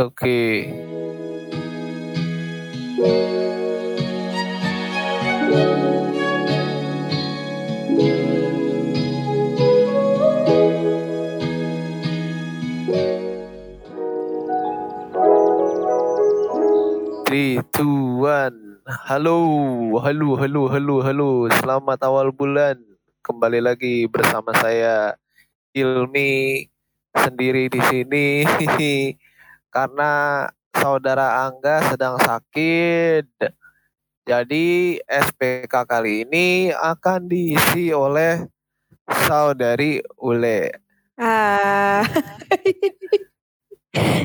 Oke. Three, two, one. Halo, halo, halo, halo, halo. Selamat awal bulan. Kembali lagi bersama saya Ilmi sendiri di sini karena saudara Angga sedang sakit. Jadi SPK kali ini akan diisi oleh saudari Ule. Ah,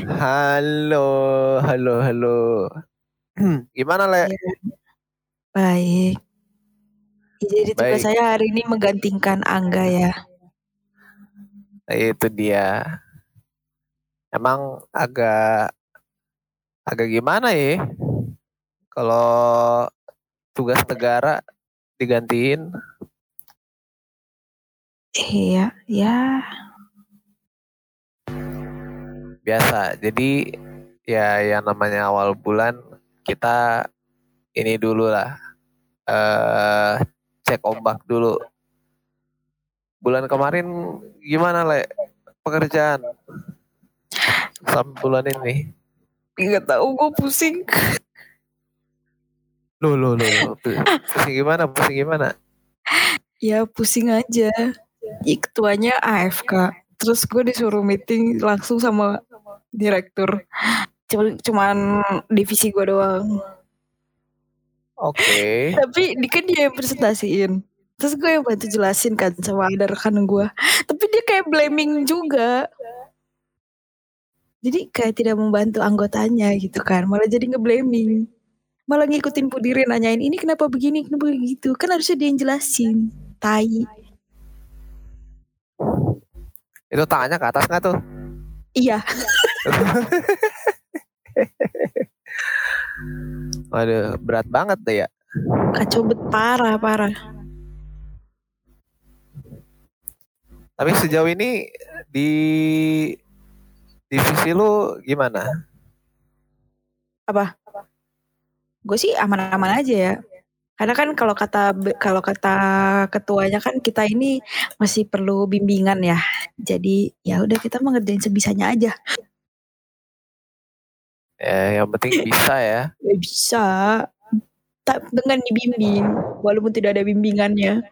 Halo, halo, halo. Gimana Le? baik. Jadi tugas Baik. saya hari ini menggantikan Angga ya. Itu dia. Emang agak agak gimana ya? Kalau tugas negara digantiin Iya, ya. biasa. Jadi ya yang namanya awal bulan kita ini dulu lah. eh cek ombak dulu. Bulan kemarin gimana Le? Pekerjaan sampai bulan ini. Nggak tahu gue pusing. Loh, loh, loh, loh. Pusing gimana? Pusing gimana? Ya pusing aja. Ih, Ketuanya AFK. Terus gue disuruh meeting langsung sama direktur. Cuma- Cuman divisi gue doang. Oke. Tapi di kan dia yang presentasiin. Terus gue yang bantu jelasin kan sama ada rekan gue. Tapi dia kayak blaming juga. Jadi kayak tidak membantu anggotanya gitu kan. Malah jadi ngeblaming. Malah ngikutin Pudiri nanyain ini kenapa begini, kenapa begitu. Kan harusnya dia yang jelasin. Tai. Itu tangannya ke atas nggak tuh? Iya. Waduh, berat banget deh ya. Kacau bet parah, parah. Tapi sejauh ini di divisi lu gimana? Gue sih aman-aman aja ya. Karena kan kalau kata kalau kata ketuanya kan kita ini masih perlu bimbingan ya. Jadi ya udah kita mengerjain sebisanya aja. Ya, yang penting bisa ya. Ya bisa. Tak dengan dibimbing walaupun tidak ada bimbingannya.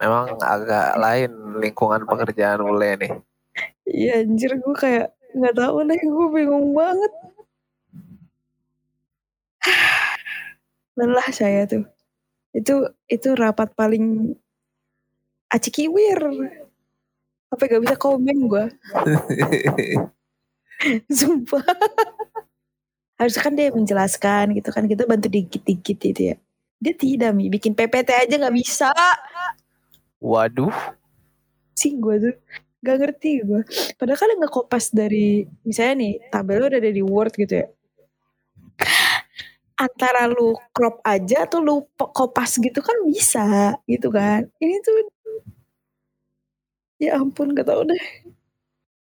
Memang agak lain lingkungan pekerjaan Ule nih. Iya anjir gue kayak nggak tahu deh gue bingung banget. Lelah saya tuh. Itu itu rapat paling acikiwir. Apa gak bisa komen gue. Sumpah. Harusnya kan dia menjelaskan gitu kan. Kita bantu dikit-dikit itu ya. Dia tidak Mi. Bikin PPT aja gak bisa. Waduh, Sih gue tuh. Gak ngerti gue. Padahal kan gak kopas dari. Misalnya nih. Tabelnya udah ada di Word gitu ya. Antara lu crop aja atau lu kopas gitu kan bisa gitu kan. Ini tuh. Ya ampun gak tau deh.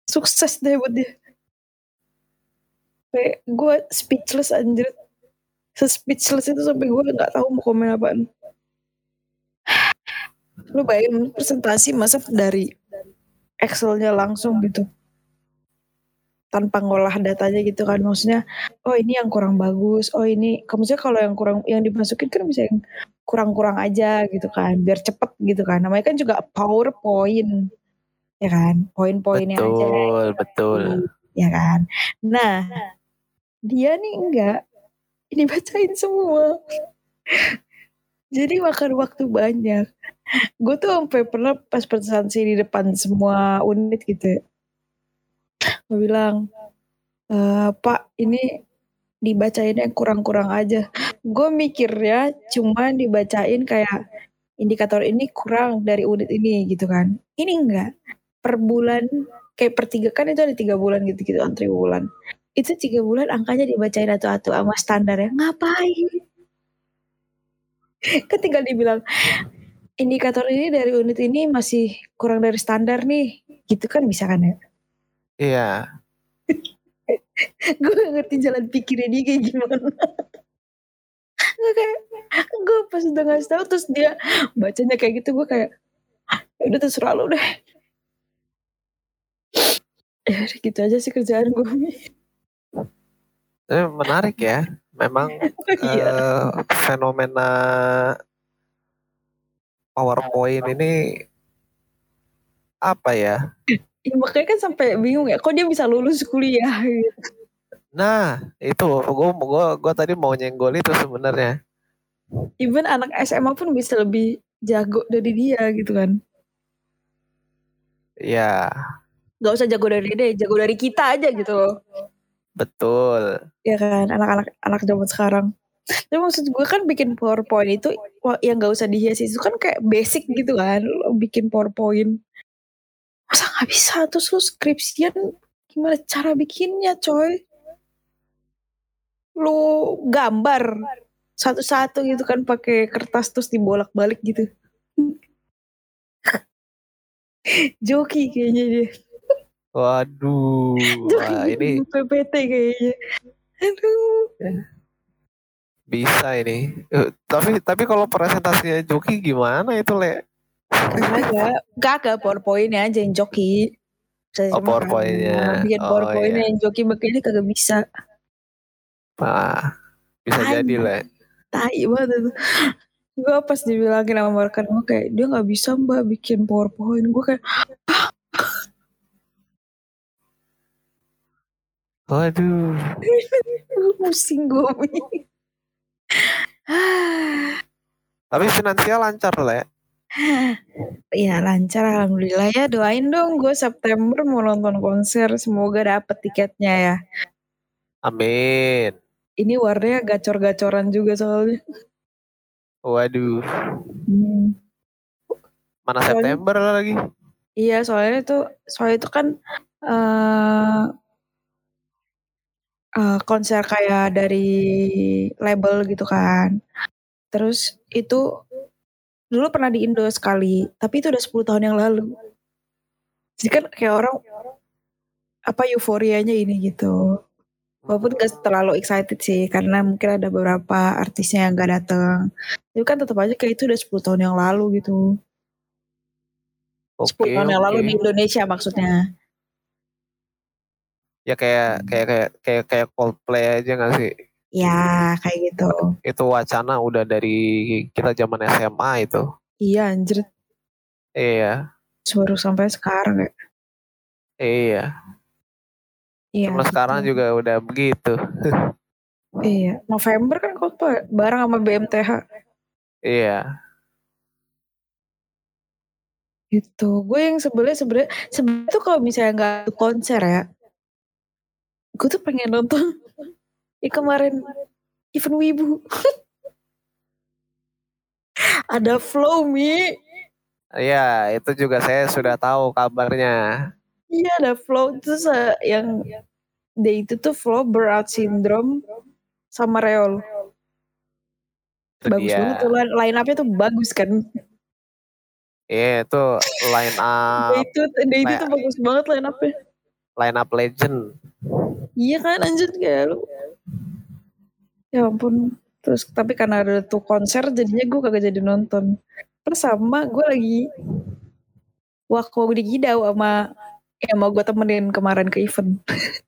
Sukses deh buat dia. Kayak gue speechless anjir. Se-speechless itu sampai gue gak tahu mau komen apaan. Lu bayangin presentasi masa dari Excelnya langsung gitu. Tanpa ngolah datanya gitu kan. Maksudnya, oh ini yang kurang bagus. Oh ini, maksudnya kalau yang kurang, yang dimasukin kan bisa yang kurang-kurang aja gitu kan. Biar cepet gitu kan. Namanya kan juga PowerPoint. Ya kan. Poin-poinnya aja betul, betul. ya kan. Nah, dia nih enggak. Ini bacain semua. Jadi makan waktu banyak. Gue tuh sampai pernah pas presentasi di depan semua unit gitu ya. Gue bilang, e, Pak ini dibacain yang kurang-kurang aja. Gue mikirnya cuma dibacain kayak indikator ini kurang dari unit ini gitu kan. Ini enggak. Per bulan kayak per tiga kan itu ada tiga bulan gitu-gitu antri bulan itu tiga bulan angkanya dibacain atu-atu sama standarnya ngapain kan tinggal dibilang indikator ini dari unit ini masih kurang dari standar nih. Gitu kan bisa kan ya? Iya. gue ngerti jalan pikirnya dia kayak gimana. Gue kayak gue pas udah ngasih tahu terus dia bacanya kayak gitu gue kayak ya udah terserah lu deh. Ya gitu aja sih kerjaan gue eh, menarik ya. Memang iya. uh, fenomena PowerPoint ini apa ya ya makanya kan sampai bingung ya kok dia bisa lulus kuliah. Nah, itu gue gue gue tadi mau nyenggol itu sebenarnya. Even anak SMA pun bisa lebih jago dari dia gitu kan. Iya. Gak usah jago dari dia, jago dari kita aja gitu loh. Betul. Ya kan, anak-anak anak zaman sekarang. Tapi maksud gue kan bikin PowerPoint itu yang gak usah dihias itu kan kayak basic gitu kan. Lo bikin PowerPoint. Masa gak bisa terus lo skripsian gimana cara bikinnya coy lu gambar satu-satu gitu kan pakai kertas terus dibolak-balik gitu. Joki kayaknya dia. Waduh. Joki wah, ini PPT kayaknya. Aduh. Bisa ini. Uh, tapi tapi kalau presentasinya Joki gimana itu, Le? Kagak, kagak PowerPoint-nya aja yang Joki. oh, PowerPoint-nya. Bikin oh, PowerPoint-nya iya. yang Joki makanya kagak bisa. Nah, bisa Tai. jadi lah. Tai banget itu. Gue pas dibilangin sama rekan gue kayak dia nggak bisa mbak bikin powerpoint. Gue kayak Waduh. pusing gue. Tapi finansial lancar lah ya. ya lancar alhamdulillah ya doain dong gue September mau nonton konser semoga dapet tiketnya ya. Amin. Ini warnanya gacor-gacoran juga soalnya. Waduh. Hmm. Mana Soalnya- September lagi? Iya soalnya itu soalnya itu kan eh eh, konser kayak dari label gitu kan. Terus itu dulu pernah di Indo sekali, tapi itu udah 10 tahun yang lalu. Jadi kan kayak orang apa euforianya ini gitu. Walaupun gak terlalu excited sih karena mungkin ada beberapa artisnya yang gak datang. Tapi kan tetap aja kayak itu udah 10 tahun yang lalu gitu. 10 Oke, tahun yang lalu di Indonesia maksudnya. Ya kayak kayak kayak kayak kayak Coldplay aja gak sih? Ya kayak gitu. Itu wacana udah dari kita zaman SMA itu. Iya anjir. Iya, Baru sampai sekarang ya. iya. Iya. Cuma sekarang gitu. juga udah begitu. Iya. November kan Coldplay bareng sama BMTH. Iya. Gitu. Gue yang sebenarnya sebenarnya sebenarnya tuh kalau misalnya nggak konser ya, gue tuh pengen nonton. Ya kemarin event Wibu. ada Flow Mi. Iya, itu juga saya sudah tahu kabarnya. Iya ada Flow terus eh, yang dia itu tuh Flow Burnout Syndrome sama Reol. Itu Bagus dia. banget tuh line, up-nya tuh bagus kan. Iya, itu line Dia up itu dia itu tuh bagus banget line up-nya. line up legend. Iya kan anjir kayak lu. Ya ampun. Terus tapi karena ada tuh konser jadinya gue kagak jadi nonton. Terus sama gue lagi waktu di Gidau sama ya mau gue temenin kemarin ke event.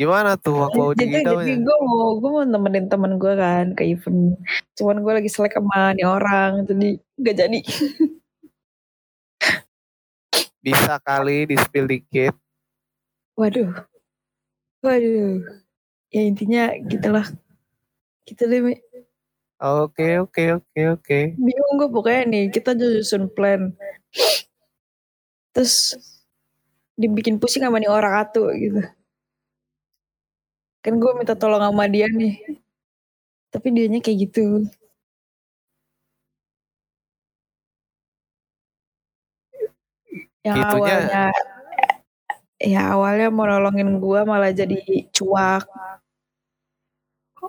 Gimana tuh waktu di jadi jadi Gidaunya? gue mau gue mau nemenin temen gue kan ke event. Cuman gue lagi selek sama nih orang jadi gak jadi. Bisa kali di spill dikit. Waduh. Waduh. Ya intinya gitulah. Gitu deh Mi. Oke, oke, oke, oke. bingung gue pokoknya nih kita nyusun plan terus dibikin pusing sama nih orang atu gitu kan gue minta tolong sama dia nih tapi dianya kayak gitu yang Itunya- awalnya ya awalnya mau nolongin gue malah jadi cuak.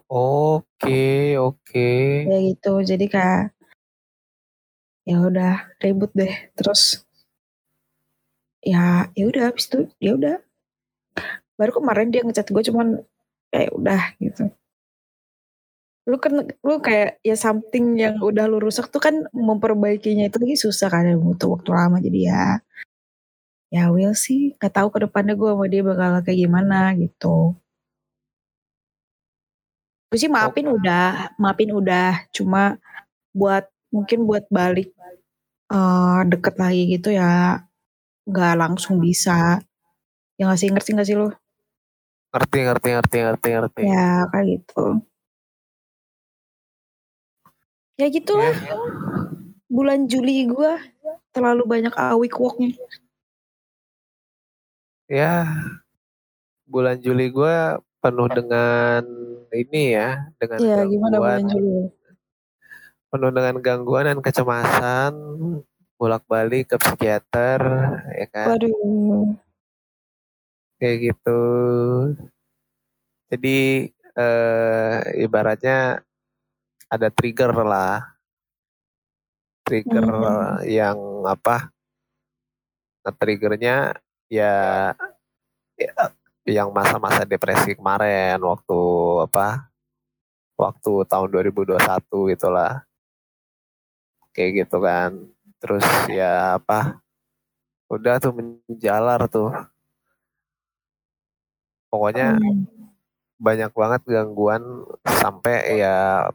Oke, oke. ya gitu jadi kayak ya udah ribut deh terus ya ya udah habis itu ya udah. Baru kemarin dia ngechat gue cuman kayak udah gitu. Lu kan lu kayak ya something yang udah lu rusak tuh kan memperbaikinya itu lagi susah kan butuh waktu lama jadi ya ya will sih gak tahu ke depannya gue sama dia bakal kayak gimana gitu gue sih maafin oh. udah maafin udah cuma buat mungkin buat balik uh, deket lagi gitu ya nggak langsung bisa ya nggak sih ngerti nggak sih lo ngerti ngerti ngerti ngerti ngerti ya kayak gitu Ya gitu lah. Yeah. Bulan Juli gue terlalu banyak awik walknya. Ya, bulan Juli gue penuh dengan ini ya, dengan ya, gangguan. gimana bulan Juli? Penuh dengan gangguan dan kecemasan, bolak-balik ke psikiater, ya kan? Waduh. Kayak gitu. Jadi eh, ibaratnya ada trigger lah trigger hmm. yang apa nah, triggernya ya, ya yang masa-masa depresi kemarin waktu apa waktu tahun 2021 itulah kayak gitu kan. Terus ya apa udah tuh menjalar tuh. Pokoknya hmm. banyak banget gangguan sampai ya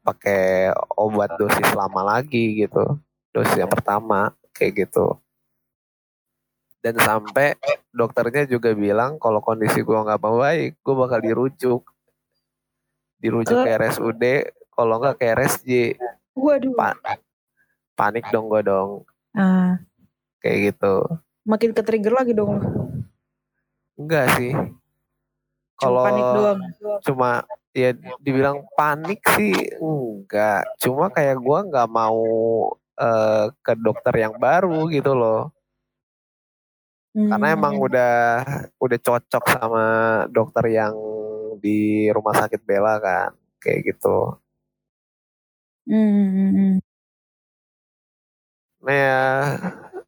pakai obat dosis lama lagi gitu. Dosis yang pertama kayak gitu dan sampai dokternya juga bilang kalau kondisi gue nggak baik gue bakal dirujuk. Dirujuk ke RSUD kalau nggak ke RSJ waduh. Pa panik dong gue dong. Uh, kayak gitu. Makin ke trigger lagi dong. Enggak sih. Kalau cuma ya dibilang panik sih enggak cuma kayak gue nggak mau uh, ke dokter yang baru gitu loh hmm. karena emang udah udah cocok sama dokter yang di rumah sakit Bella kan kayak gitu hmm. nah ya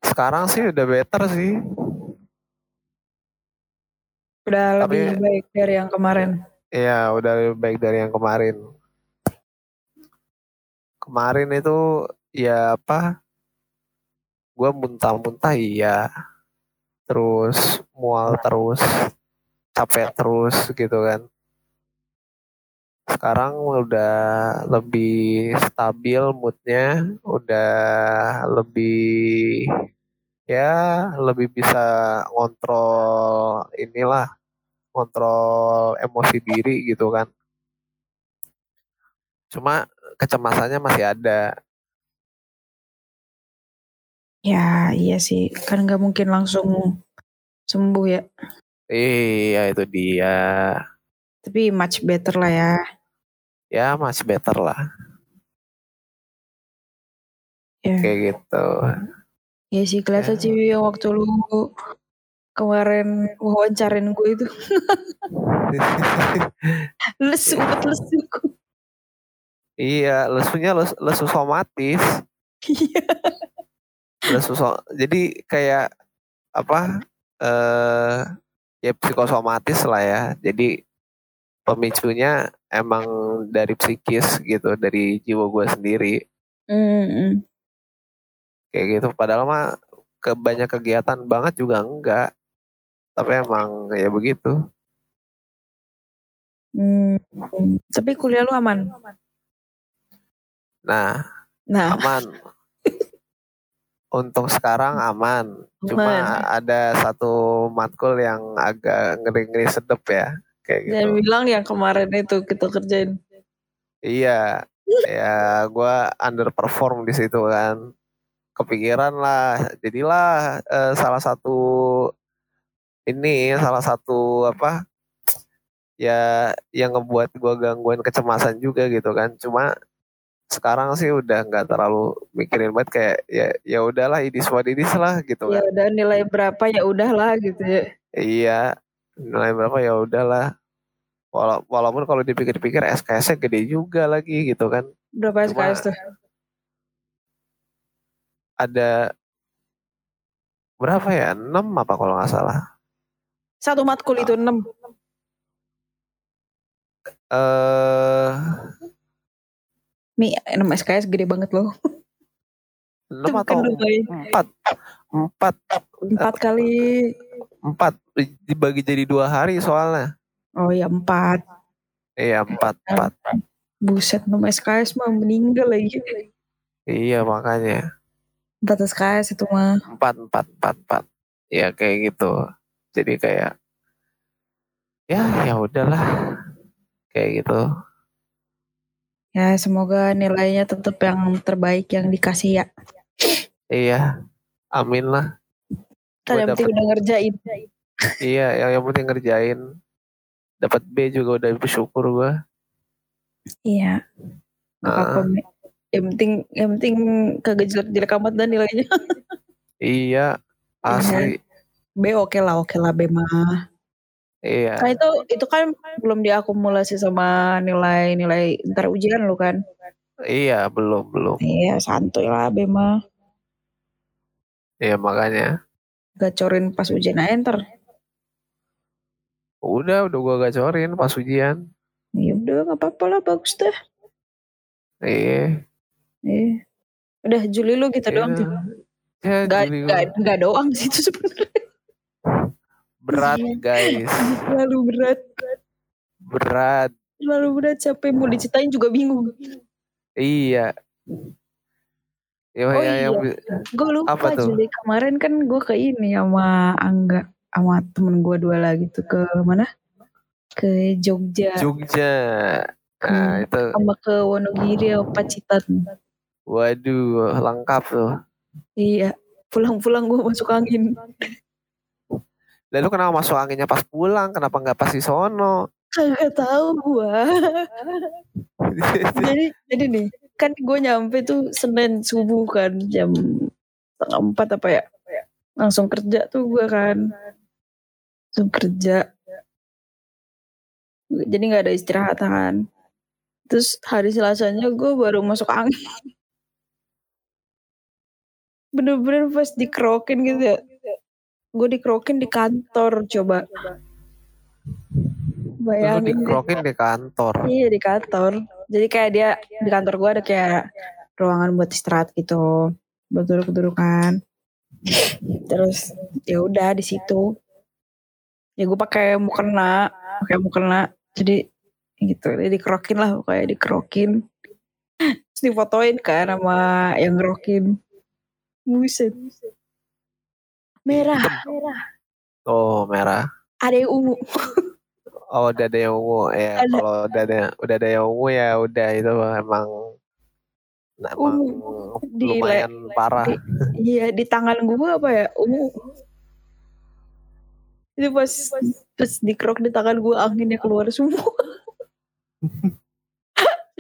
sekarang sih udah better sih udah Tapi, lebih baik dari yang kemarin Iya, udah lebih baik dari yang kemarin. Kemarin itu ya apa? Gue muntah-muntah iya. Terus mual terus, capek terus gitu kan. Sekarang udah lebih stabil moodnya, udah lebih ya lebih bisa ngontrol inilah kontrol emosi diri gitu kan cuma kecemasannya masih ada ya iya sih. Kan nggak mungkin langsung sembuh ya. Iya itu dia. Tapi much better lah ya. Ya much better lah. Ya. kayak gitu. Ya sih kelihatan ya. sih waktu lu kemarin wawancarin gue itu. Lesu banget lesu iya lesunya lesu, lesu somatis. Iya jadi kayak apa eh ya psikosomatis lah ya. Jadi pemicunya emang dari psikis gitu dari jiwa gue sendiri. Mm kayak gitu. Padahal mah ke banyak kegiatan banget juga enggak. Tapi emang ya begitu. Hmm, tapi kuliah lu aman? Nah nah. aman untuk sekarang aman. Cuma aman. ada satu matkul yang agak ngeri-ngeri sedep ya kayak gitu. dan bilang yang kemarin itu kita kerjain. Iya. Ya gue underperform di situ kan. Kepikiran lah jadilah uh, salah satu ini salah satu apa ya yang ngebuat gue gangguan kecemasan juga gitu kan. Cuma sekarang sih udah nggak terlalu mikirin banget kayak ya ya udahlah ini what ini lah gitu ya kan. udah nilai berapa ya udahlah gitu ya. Iya nilai berapa ya udahlah. Wala walaupun kalau dipikir-pikir SKS-nya gede juga lagi gitu kan. Berapa Cuma SKS tuh? Ada berapa ya? Enam apa kalau nggak salah? Satu matkul itu enam. Eh, Nih enam SKS gede banget loh. enam Itu atau bukan lumayan. empat? Empat, Empat kali. empat dibagi jadi dua hari soalnya. Oh ya empat. Iya empat, empat. Buset enam SKS mah meninggal lagi. Iya makanya Empat SKS itu mah. empat, empat, empat, empat. Ya kayak gitu. Jadi kayak ya ya udahlah kayak gitu. Ya semoga nilainya tetap yang terbaik yang dikasih ya. Iya, amin lah. Gua yang penting udah ngerjain. Iya, yang yang penting ngerjain. Dapat B juga udah bersyukur gua. Iya. Heeh. Mi. Yang penting yang penting kagak jelek-jelek amat dan nilainya. Iya, asli. B oke lah, oke lah B mah. Iya. Kan itu itu kan belum diakumulasi sama nilai-nilai ntar ujian lu kan. Iya, belum, belum. Iya, santuy lah B mah. Iya, makanya. Gacorin pas ujian aja ntar. Udah, udah gua gacorin pas ujian. Ya udah nggak apa-apa lah bagus dah. Iya. Eh. Udah Juli lu gitu doang tuh. Ya, Gak, gak, gak doang sih itu sebenarnya. Berat, Iya. guys. Terlalu berat. Berat. Terlalu berat sampai mau diceritain juga bingung. Iya. Ya, Oh ya, yang iya. Gue lupa Apa tuh? Juli kemarin kan gue ke ini sama Angga sama temen gue dua lagi tuh ke mana? Ke Jogja Jogja. Nah, Hmm. itu sama ke Wonogiri Pacitan. waduh, lengkap tuh. Iya. Pulang-pulang gue masuk angin. Lalu kenapa masuk anginnya pas pulang? Kenapa nggak pas di sono? Kagak tahu gue. jadi jadi nih kan gue nyampe tuh Senin subuh kan jam setengah empat apa ya langsung kerja tuh gue kan langsung kerja jadi nggak ada istirahatan terus hari selasanya gue baru masuk angin bener-bener pas dikerokin gitu ya gue dikerokin di kantor coba bayangin dikrokin di kantor. Iya di kantor. Jadi kayak dia di kantor gue ada kayak ruangan buat istirahat gitu, buat duduk-dudukan. Terus ya udah di situ. Ya gue pakai mukena, pakai mukena. Jadi gitu, jadi dikerokin lah kayak dikerokin. Terus difotoin kan sama yang ngerokin. Buset. Merah, merah. Oh, merah. Ada yang ungu. Oh, udah ada yang ungu ya. Ada. Kalau udah ada udah ada yang ungu ya udah itu emang nah, emang Ungu. Di lumayan parah. Iya di tangan gue apa ya ungu. Itu pas pas dikerok di tangan gue anginnya keluar semua.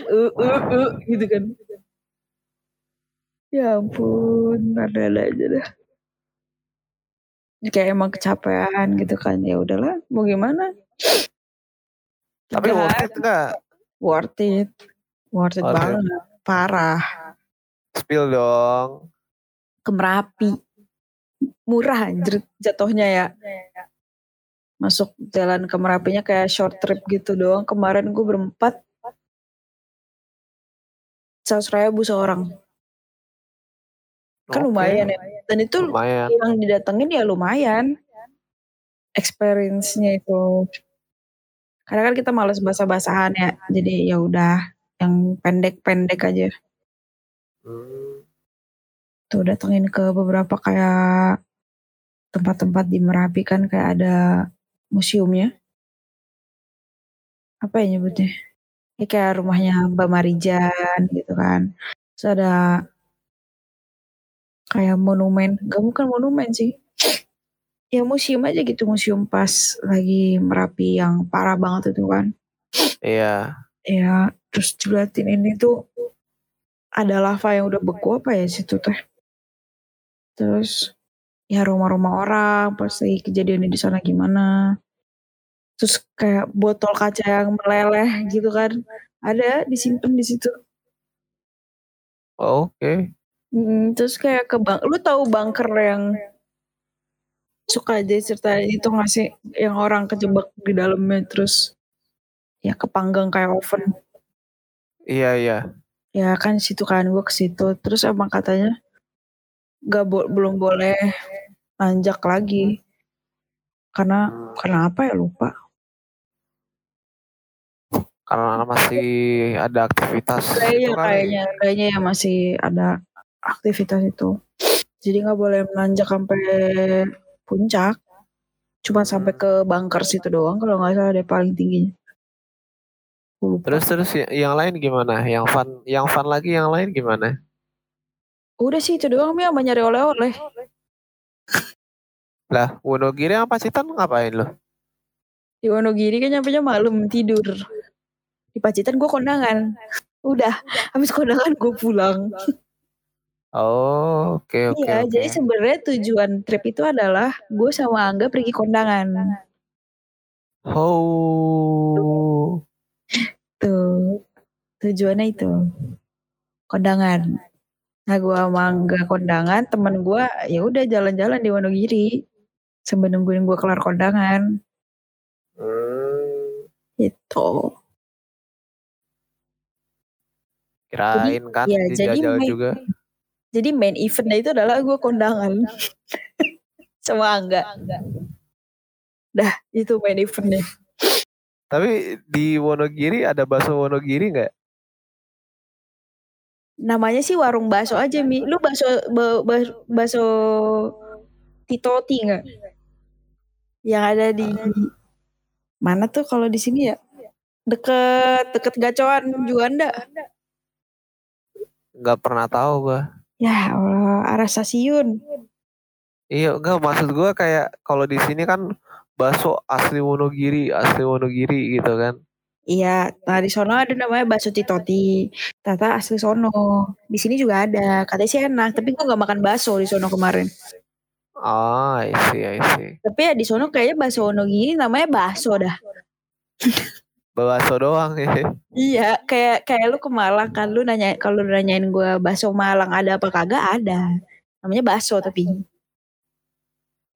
uh, uh, uh, gitu kan. Ya ampun, ada-ada aja dah. Kayak emang kecapean gitu kan. Ya udahlah, mau gimana? Tapi Tiga worth it nggak? worth it. Worth it Worth it. banget. Parah. Spill dong. ke Merapi. Murah anjir jatuhnya ya. Masuk jalan ke Merapinya kayak short trip gitu doang. Kemarin gue berempat. Seratus ribu seorang. Kan lumayan ya. Dan itu Lumayan. yang didatengin ya lumayan. Experience-nya itu. Karena kan kita males basah-basahan ya. Jadi ya udah yang pendek-pendek aja. Hmm, tuh datengin ke beberapa kayak tempat-tempat di Merapi kan kayak ada museumnya. Apa ya nyebutnya? Ya kayak rumahnya Mbak Marijan gitu kan. Terus ada kayak monumen, gak bukan monumen sih. Ya museum aja gitu, museum pas lagi Merapi yang parah banget itu kan. Iya. Ya, terus diliatin ini tuh ada lava yang udah beku apa ya situ teh. Terus ya rumah-rumah orang pas lagi kejadiannya di sana gimana. Terus kayak botol kaca yang meleleh gitu kan. Ada disimpan di situ. Oh, Oke. Hmm, terus kayak ke bang, lu tahu bunker yang suka aja cerita itu nggak sih yang orang kejebak di dalamnya terus ya kepanggang kayak oven. Iya iya. Ya kan situ kan gue ke situ terus emang katanya nggak bo belum boleh nanjak lagi karena karena apa ya lupa. Karena masih ada aktivitas Kayaknya itu kali. kayaknya kayaknya ya masih ada aktivitas itu. Jadi nggak boleh menanjak sampai puncak. Cuma sampai ke bunker situ doang kalau nggak salah deh paling tingginya. Terus terus ya- yang lain gimana? Yang fun yang fun lagi yang lain gimana? Udah sih itu doang Mi sama nyari oleh-oleh. Lah, Wonogiri sama Pacitan ngapain lo? Di Wonogiri kan nyampe malam tidur. Di Pacitan gue kondangan. Udah, habis kondangan gue pulang. Oh, oke oke iya, jadi sebenarnya tujuan trip itu adalah gue sama Angga pergi kondangan. Oh. Tuh, tujuannya itu. Kondangan. Nah, gue sama Angga kondangan, temen gue ya udah jalan-jalan di Wonogiri. Sambil nungguin gue kelar kondangan. Hmm, Gitu. kirain kan ya, jadi main- juga. Jadi main eventnya itu adalah gue kondangan. sama Angga. Dah, itu main eventnya. Tapi di Wonogiri ada bakso Wonogiri nggak? Namanya sih warung bakso aja, Mi. Lu bakso ba- ba- bakso Titoti nggak? Yang ada di mana tuh kalau di sini ya? Deket deket gacoan Juanda. Nggak pernah tahu gua. Ya Allah, arah stasiun. Iya, enggak maksud gua kayak kalau di sini kan bakso asli Wonogiri, asli Wonogiri gitu kan. Iya, nah di sono ada namanya bakso Titoti. Tata asli sono. Di sini juga ada. Katanya sih enak, tapi gua nggak makan bakso di sono kemarin. Oh, I see, I see. Tapi ya di sono kayaknya bakso Wonogiri namanya bakso dah. Bakso doang ya. Iya, kayak kayak lu ke Malang kan lu nanya kalau lu nanyain gua bakso Malang ada apa kagak ada. Namanya bakso tapi.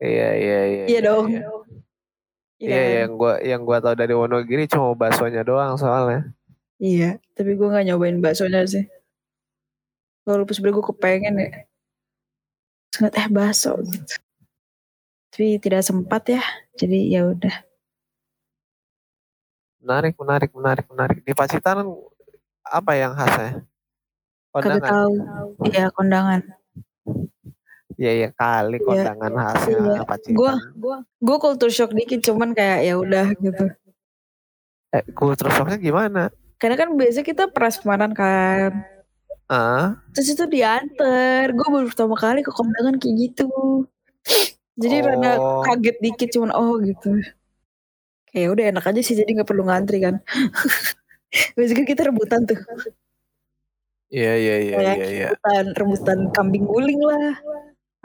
Iya, iya, iya. Iya dong. Iya, Iya. Iya, yang gua yang gua tahu dari Wonogiri cuma baksonya doang soalnya. Iya, tapi gua nggak nyobain baksonya sih. Walaupun sebenernya gue kepengen ya. Sangat eh bakso. Tapi tidak sempat ya. Jadi ya udah. Menarik, menarik, menarik, menarik. Di Pacitan apa yang khasnya? Kagak Kondangan. tahu. Iya, kondangan. Iya, iya kali Iya. kondangan khasnya Iya. Pacitan. Gua gua gua culture shock dikit cuman kayak ya udah gitu. Eh, culture shocknya gimana? Karena kan biasa kita prasmanan kan. Ah, Terus itu diantar. Gue baru pertama kali ke kondangan kayak gitu. Jadi rada Oh. kaget dikit cuman oh gitu. Kayak udah enak aja sih jadi nggak perlu ngantri kan. Biasanya kan kita rebutan tuh. iya, iya, iya, iya, iya. rebutan, rebutan kambing guling lah.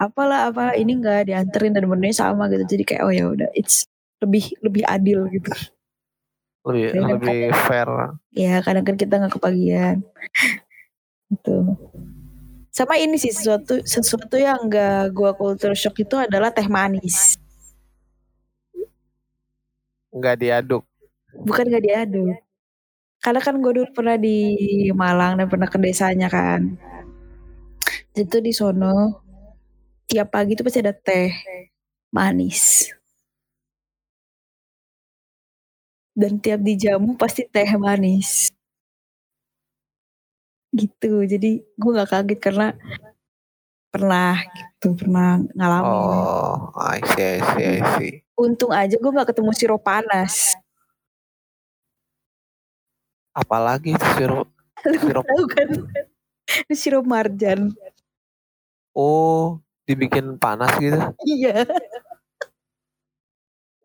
Apalah apa ini enggak dianterin dan menunya sama gitu. Jadi kayak oh ya udah it's lebih lebih adil gitu. Lebih, Iya, kan? lebih fair. Ya kadang kan kita nggak kebagian. Gitu. Sama ini sih sesuatu sesuatu yang enggak gua culture shock itu adalah teh manis. Nggak diaduk. Bukan nggak diaduk. Karena kan gue dulu pernah di Malang dan pernah ke desanya kan. Itu di sono tiap pagi tuh pasti ada teh manis. Dan tiap dijamu pasti teh manis. Gitu. Jadi gue nggak kaget karena pernah gitu, pernah ngalamin. Oh, I see, I see, I see. Untung aja gue nggak ketemu sirup panas. Apalagi itu sirup. Sirup. tahu kan? Itu sirup marjan. Oh, dibikin panas gitu. Iya.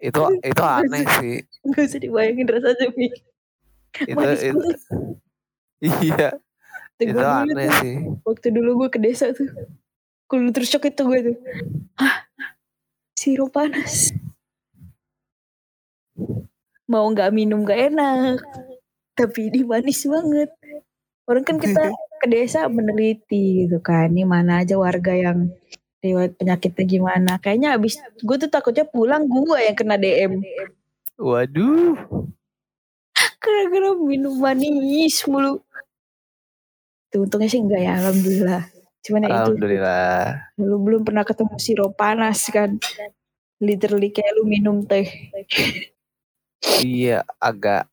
Itu itu aneh sih. Gak usah dibayangin rasanya Mi. Itu, Manis itu iya, itu dulu aneh tuh, sih. waktu dulu gue ke desa tuh. Kultur shock itu gue tuh. Hah? Sirup panas. Mau gak minum gak enak. Tapi ini manis banget. Orang kan kita ke desa meneliti gitu kan. Ini mana aja warga yang riwayat penyakitnya gimana. Kayaknya abis gue tuh takutnya pulang gue yang kena DM. Waduh. Gara-gara minum manis mulu. Tuh, untungnya sih enggak ya, alhamdulillah. Cuman ya itu Alhamdulillah. lu belum pernah ketemu sirup panas kan. Literally kayak lu minum teh. Iya, agak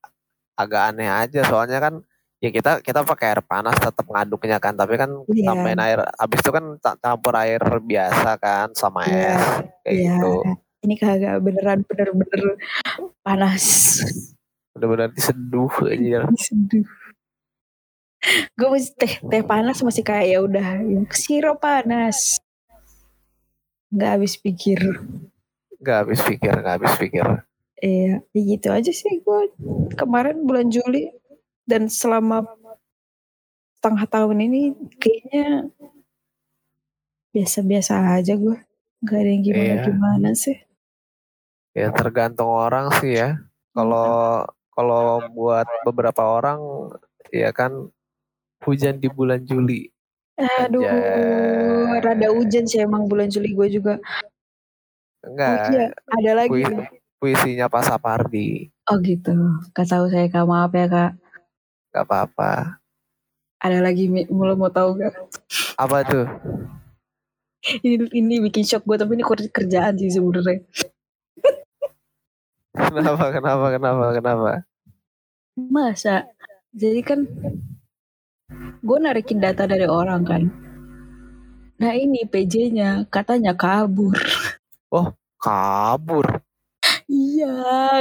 agak aneh aja soalnya kan ya kita kita pakai air panas tetap ngaduknya kan, tapi kan Iya. tambahin air habis itu kan ca- campur air biasa kan sama Iya, es kayak iya. gitu. Ini kagak beneran bener-bener panas. Bener-bener diseduh aja. Seduh. Gue masih teh teh panas masih kayak ya udah ya, sirup panas. Nggak habis pikir. Gak habis pikir, gak habis pikir. Iya, ya gitu aja sih gue kemarin bulan Juli dan selama setengah tahun ini kayaknya biasa-biasa aja gue. Gak ada yang Iya. gimana-gimana sih. Ya tergantung orang sih ya. Kalau kalau buat beberapa orang ya kan hujan di bulan Juli. Aduh, Anjay. rada hujan sih emang bulan Juli gue juga. Oh Enggak, iya, ada lagi. puisi, puisinya Pak Sapardi. Oh gitu. Gak tahu saya kak, maaf ya kak. Gak apa-apa. Ada lagi mulai mau tahu gak? Apa tuh? Ini, ini bikin shock gue tapi ini ker- kerjaan sih sebenarnya. Kenapa, kenapa, kenapa, kenapa? Masa? Jadi kan gue narikin data dari orang kan. Nah ini PJ-nya katanya kabur. Kabur. Iya,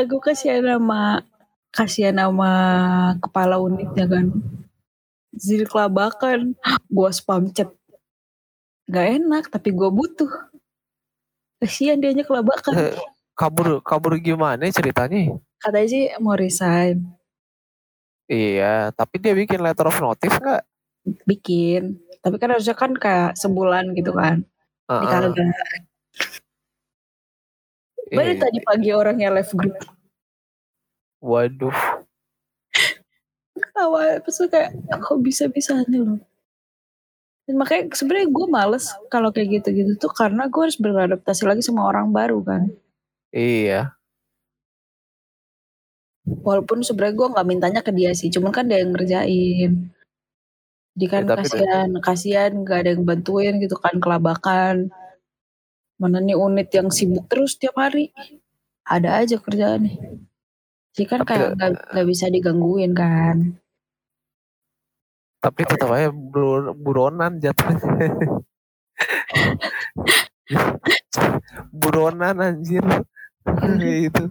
gue kasihan nama kasihan nama kepala unitnya kan. Zil kelabakan, gue spam chat. Gak enak, tapi gue butuh. Kasihan dianya kelabakan. Eh, kabur, kabur gimana ceritanya? Katanya sih mau resign. Iya, tapi dia bikin letter of notice nggak? Bikin. Tapi kan harusnya kan kayak sebulan gitu kan. Di Heeh. Baru Iya. tadi pagi orangnya live group. Waduh, Ketawa. Terus gue kayak, kok bisa-bisanya loh. Dan makanya sebenarnya gue males kalau kayak gitu-gitu tuh karena gue harus beradaptasi lagi sama orang baru kan. iya. Walaupun sebenarnya gue nggak mintanya ke dia sih, cuman kan dia yang ngerjain. Jadi kan Ya, kasihan, kasihan gak ada yang bantuin gitu kan kelabakan. Mana nih unit yang sibuk terus tiap hari. Ada aja kerjaan nih. Jadi kan Tapi- kayak gak, gak bisa digangguin kan. Tapi tetap aja buro- buronan jatuhnya. buronan anjir. Kayak gitu.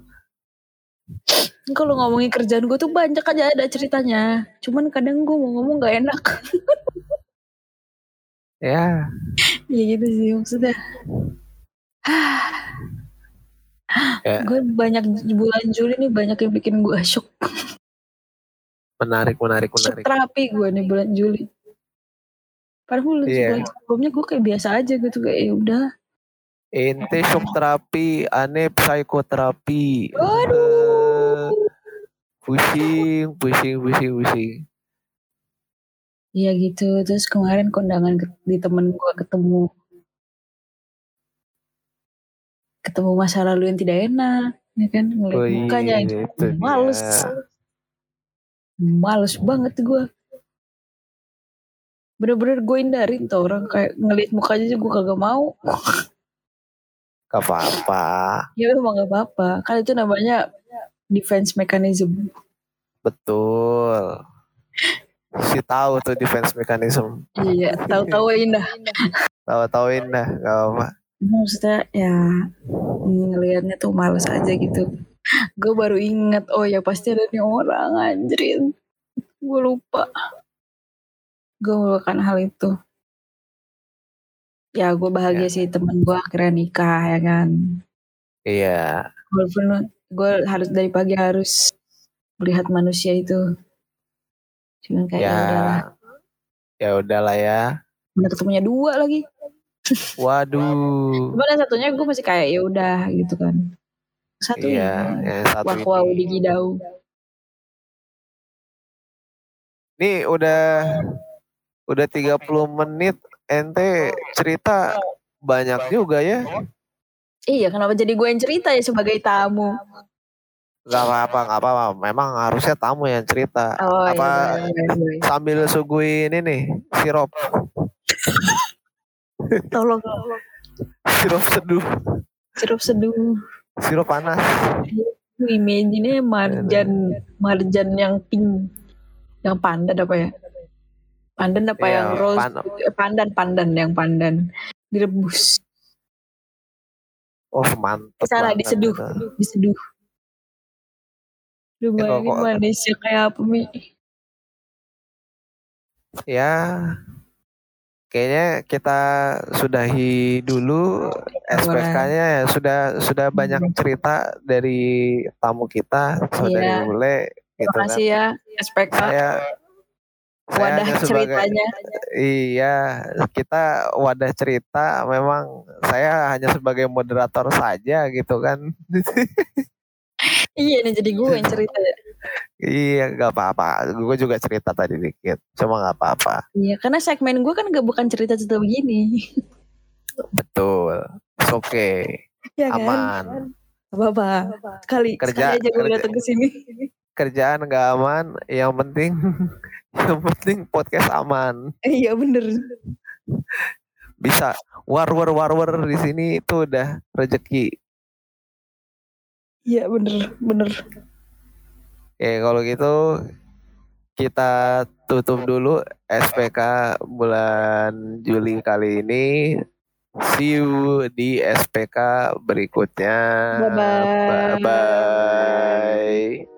Kalau ngomongin kerjaan gue tuh banyak aja ada ceritanya. Cuman kadang gue mau ngomong gak enak. Ya, ya gitu sih maksudnya. Ya. Gue banyak bulan Juli nih banyak yang bikin gue shock. menarik, menarik, Shock menarik. terapi gue nih bulan Juli. Padahal bulan Iya. bulan sebelumnya gue kayak biasa aja gitu kayak ya udah. Ente shock terapi, aneh psikoterapi. Waduh. Eh, pusing, pusing, pusing, pusing. Iya gitu. Terus kemarin kondangan di temen gue ketemu ketemu masa lalu yang tidak enak, ya kan ngeliat Oh mukanya iya, itu itu dia. males, males banget gue. Bener-bener gue hindarin tuh orang kayak ngeliat mukanya aja gue kagak mau. Gak apa-apa. Ya memang gak apa-apa. Kan itu namanya defense mechanism. Betul. Si tahu tuh defense mechanism. Iya, tahu-tahu indah. Tahu-tauin dah, gak apa. Maksudnya ya ngelihatnya tuh males aja gitu. Gue baru inget, oh ya pasti ada nih orang anjrin. Gue lupa. Gue melupakan hal itu. Ya gue bahagia sih temen gue akhirnya nikah ya kan. Iya. Walaupun gue harus dari pagi harus melihat manusia itu. Cuman kayak ya, udahlah. Ya. Ya udahlah ya. Mana ketemunya dua lagi. Waduh. Cuman yang satunya gue masih kayak ya udah gitu kan. Satu Iya, ini. yang satu Wah, wow, ini. di Gidau. Nih udah udah 30 menit ente cerita banyak juga ya. Iya, kenapa jadi gue yang cerita ya sebagai tamu? Gak apa-apa, gak apa-apa. Memang harusnya tamu yang cerita. Oh, apa iya, iya, iya, iya. sambil suguhin ini sirup, Tolong sirup seduh, sirup seduh. sirup panas. Imagine marjan marjan yang pink, yang pandan apa ya? Pandan apa Iya, yang rose? pan- eh, pandan pandan yang pandan direbus, Oh mantep salah diseduh, diseduh. Lu Ya, bayangin manisnya kayak apa mi? Ya, kayaknya kita sudahi dulu SPK-nya ya sudah sudah banyak cerita dari tamu kita saudari Iya. Bule gitu Terima kan. kasih ya SPK Saya saya wadah sebagai ceritanya. iya kita wadah cerita memang saya hanya sebagai moderator saja gitu kan. Iya nih jadi gue yang cerita. iya nggak apa-apa. Gue juga cerita tadi dikit. Cuma nggak apa-apa. Iya karena segmen gue kan gak bukan cerita-cerita begini. Betul. It's okay. ya kan? Aman. Apa-apa. Sekali, Kerja- sekali aja gue kerja- datang ke sini. kerjaan nggak aman yang penting yang penting podcast aman iya bener. bisa war war war war di sini itu udah rezeki Iya bener, bener. Ya kalau gitu kita tutup dulu SPK bulan Juli kali ini see you di SPK berikutnya Bye-bye. bye, -bye.